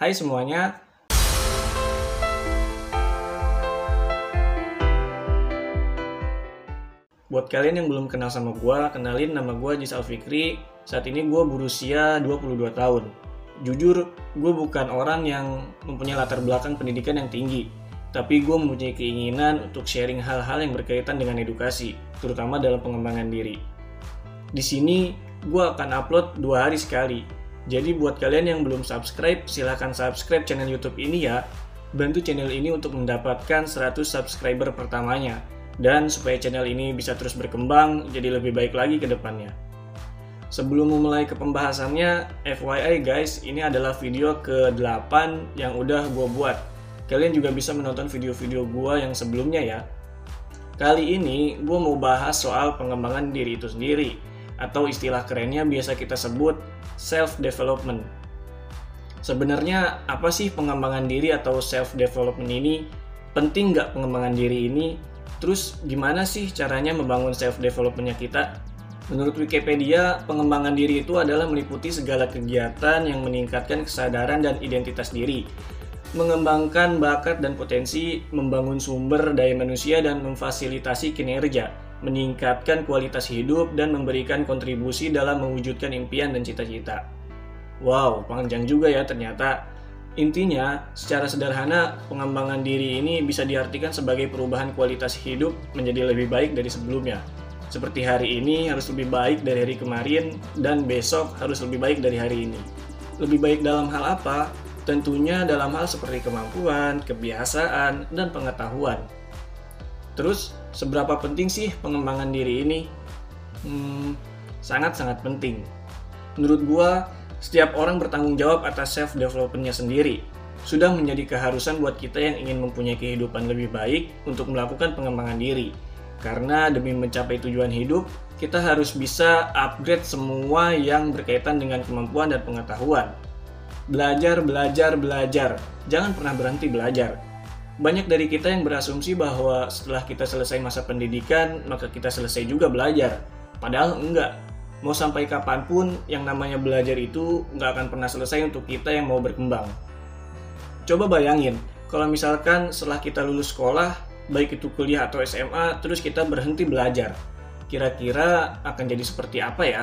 Hai semuanya. Buat kalian yang belum kenal sama gue, kenalin nama gue Jis Alfikri. Saat ini gue berusia 22 tahun. Jujur, gue bukan orang yang mempunyai latar belakang pendidikan yang tinggi. Tapi gue mempunyai keinginan untuk sharing hal-hal yang berkaitan dengan edukasi, terutama dalam pengembangan diri. Di sini, gue akan upload dua hari sekali. Jadi buat kalian yang belum subscribe, silahkan subscribe channel YouTube ini ya. Bantu channel ini untuk mendapatkan 100 subscriber pertamanya dan supaya channel ini bisa terus berkembang jadi lebih baik lagi ke depannya. Sebelum memulai ke pembahasannya, FYI guys, ini adalah video ke-8 yang udah gue buat. Kalian juga bisa menonton video-video gue yang sebelumnya ya. Kali ini gue mau bahas soal pengembangan diri itu sendiri, atau istilah kerennya biasa kita sebut self-development. Sebenarnya apa sih pengembangan diri atau self-development ini? Penting nggak pengembangan diri ini Terus gimana sih caranya membangun self developmentnya kita? Menurut Wikipedia, pengembangan diri itu adalah meliputi segala kegiatan yang meningkatkan kesadaran dan identitas diri, mengembangkan bakat dan potensi, membangun sumber daya manusia dan memfasilitasi kinerja, meningkatkan kualitas hidup dan memberikan kontribusi dalam mewujudkan impian dan cita-cita. Wow, panjang juga ya ternyata. Intinya, secara sederhana, pengembangan diri ini bisa diartikan sebagai perubahan kualitas hidup menjadi lebih baik dari sebelumnya. Seperti hari ini harus lebih baik dari hari kemarin, dan besok harus lebih baik dari hari ini. Lebih baik dalam hal apa? Tentunya dalam hal seperti kemampuan, kebiasaan, dan pengetahuan. Terus, seberapa penting sih pengembangan diri ini? Hmm, sangat-sangat penting. Menurut gua, setiap orang bertanggung jawab atas self developmentnya sendiri. Sudah menjadi keharusan buat kita yang ingin mempunyai kehidupan lebih baik untuk melakukan pengembangan diri. Karena demi mencapai tujuan hidup, kita harus bisa upgrade semua yang berkaitan dengan kemampuan dan pengetahuan. Belajar, belajar, belajar. Jangan pernah berhenti belajar. Banyak dari kita yang berasumsi bahwa setelah kita selesai masa pendidikan, maka kita selesai juga belajar. Padahal enggak mau sampai kapan pun yang namanya belajar itu nggak akan pernah selesai untuk kita yang mau berkembang. Coba bayangin, kalau misalkan setelah kita lulus sekolah, baik itu kuliah atau SMA, terus kita berhenti belajar. Kira-kira akan jadi seperti apa ya?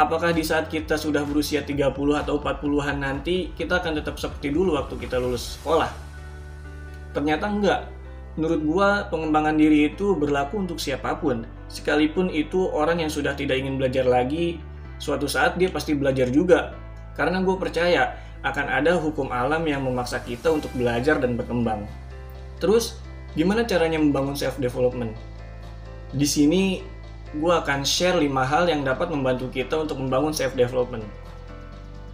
Apakah di saat kita sudah berusia 30 atau 40-an nanti, kita akan tetap seperti dulu waktu kita lulus sekolah? Ternyata enggak. Menurut gua, pengembangan diri itu berlaku untuk siapa pun, Sekalipun itu orang yang sudah tidak ingin belajar lagi, suatu saat dia pasti belajar juga. Karena gue percaya akan ada hukum alam yang memaksa kita untuk belajar dan berkembang. Terus, gimana caranya membangun self-development? Di sini, gue akan share 5 hal yang dapat membantu kita untuk membangun self-development.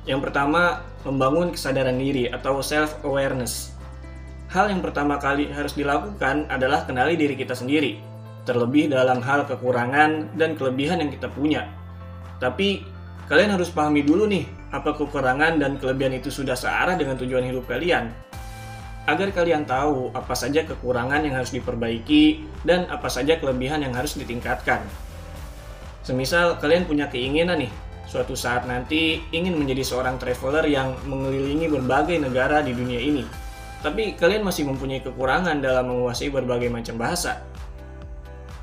Yang pertama, membangun kesadaran diri atau self-awareness. Hal yang pertama kali harus dilakukan adalah kenali diri kita sendiri terlebih dalam hal kekurangan dan kelebihan yang kita punya. Tapi kalian harus pahami dulu nih, apa kekurangan dan kelebihan itu sudah searah dengan tujuan hidup kalian. Agar kalian tahu apa saja kekurangan yang harus diperbaiki dan apa saja kelebihan yang harus ditingkatkan. Semisal kalian punya keinginan nih, suatu saat nanti ingin menjadi seorang traveler yang mengelilingi berbagai negara di dunia ini. Tapi kalian masih mempunyai kekurangan dalam menguasai berbagai macam bahasa.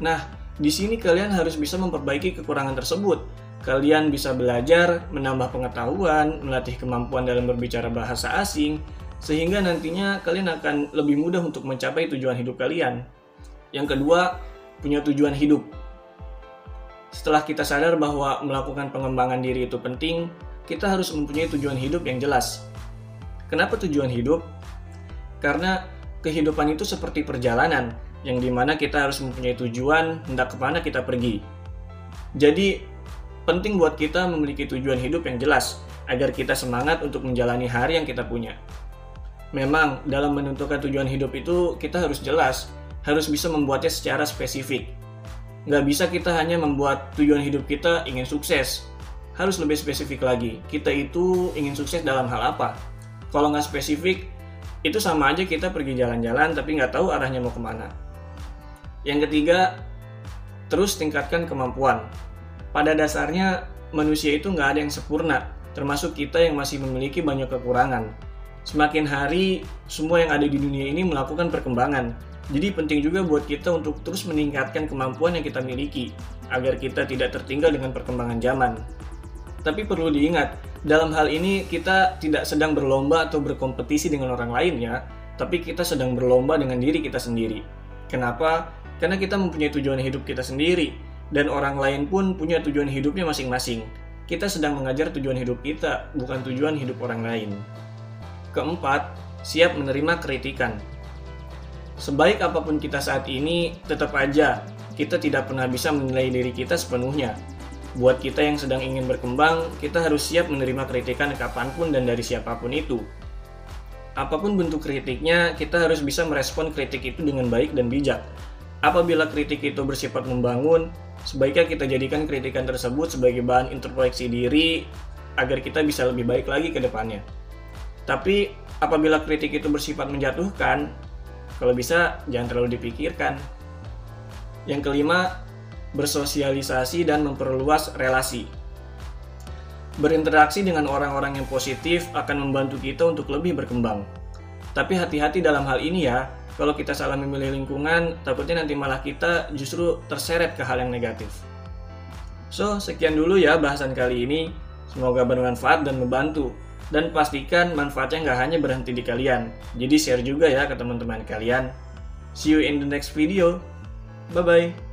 Nah, di sini kalian harus bisa memperbaiki kekurangan tersebut. Kalian bisa belajar, menambah pengetahuan, melatih kemampuan dalam berbicara bahasa asing, sehingga nantinya kalian akan lebih mudah untuk mencapai tujuan hidup kalian. Yang kedua, punya tujuan hidup. Setelah kita sadar bahwa melakukan pengembangan diri itu penting, kita harus mempunyai tujuan hidup yang jelas. Kenapa tujuan hidup? Karena kehidupan itu seperti perjalanan yang di mana kita harus mempunyai tujuan hendak ke mana kita pergi. Jadi penting buat kita memiliki tujuan hidup yang jelas agar kita semangat untuk menjalani hari yang kita punya. Memang dalam menentukan tujuan hidup itu kita harus jelas, harus bisa membuatnya secara spesifik. Nggak bisa kita hanya membuat tujuan hidup kita ingin sukses. Harus lebih spesifik lagi, kita itu ingin sukses dalam hal apa? Kalau nggak spesifik, itu sama aja kita pergi jalan-jalan tapi nggak tahu arahnya mau ke mana. Yang ketiga, terus tingkatkan kemampuan. Pada dasarnya, manusia itu nggak ada yang sempurna, termasuk kita yang masih memiliki banyak kekurangan. Semakin hari, semua yang ada di dunia ini melakukan perkembangan. Jadi penting juga buat kita untuk terus meningkatkan kemampuan yang kita miliki, agar kita tidak tertinggal dengan perkembangan zaman. Tapi perlu diingat, dalam hal ini kita tidak sedang berlomba atau berkompetisi dengan orang lain ya, tapi kita sedang berlomba dengan diri kita sendiri. Kenapa? Karena kita mempunyai tujuan hidup kita sendiri, dan orang lain pun punya tujuan hidupnya masing-masing. Kita sedang mengajar tujuan hidup kita, bukan tujuan hidup orang lain. Keempat, siap menerima kritikan. Sebaik apa pun kita saat ini, tetap aja kita tidak pernah bisa menilai diri kita sepenuhnya. Buat kita yang sedang ingin berkembang, kita harus siap menerima kritikan kapan pun dan dari siapa pun itu. Apa pun bentuk kritiknya, kita harus bisa merespon kritik itu dengan baik dan bijak. Apabila kritik itu bersifat membangun, sebaiknya kita jadikan kritikan tersebut sebagai bahan introspeksi diri agar kita bisa lebih baik lagi ke depannya. Tapi apabila kritik itu bersifat menjatuhkan, kalau bisa jangan terlalu dipikirkan. Yang kelima, bersosialisasi dan memperluas relasi. Berinteraksi dengan orang-orang yang positif akan membantu kita untuk lebih berkembang. Tapi hati-hati dalam hal ini ya, kalau kita salah memilih lingkungan, takutnya nanti malah kita justru terseret ke hal yang negatif. So, sekian dulu ya bahasan kali ini. Semoga bermanfaat dan membantu dan pastikan manfaatnya nggak hanya berhenti di kalian. Jadi share juga ya ke teman-teman kalian. See you in the next video. Bye-bye.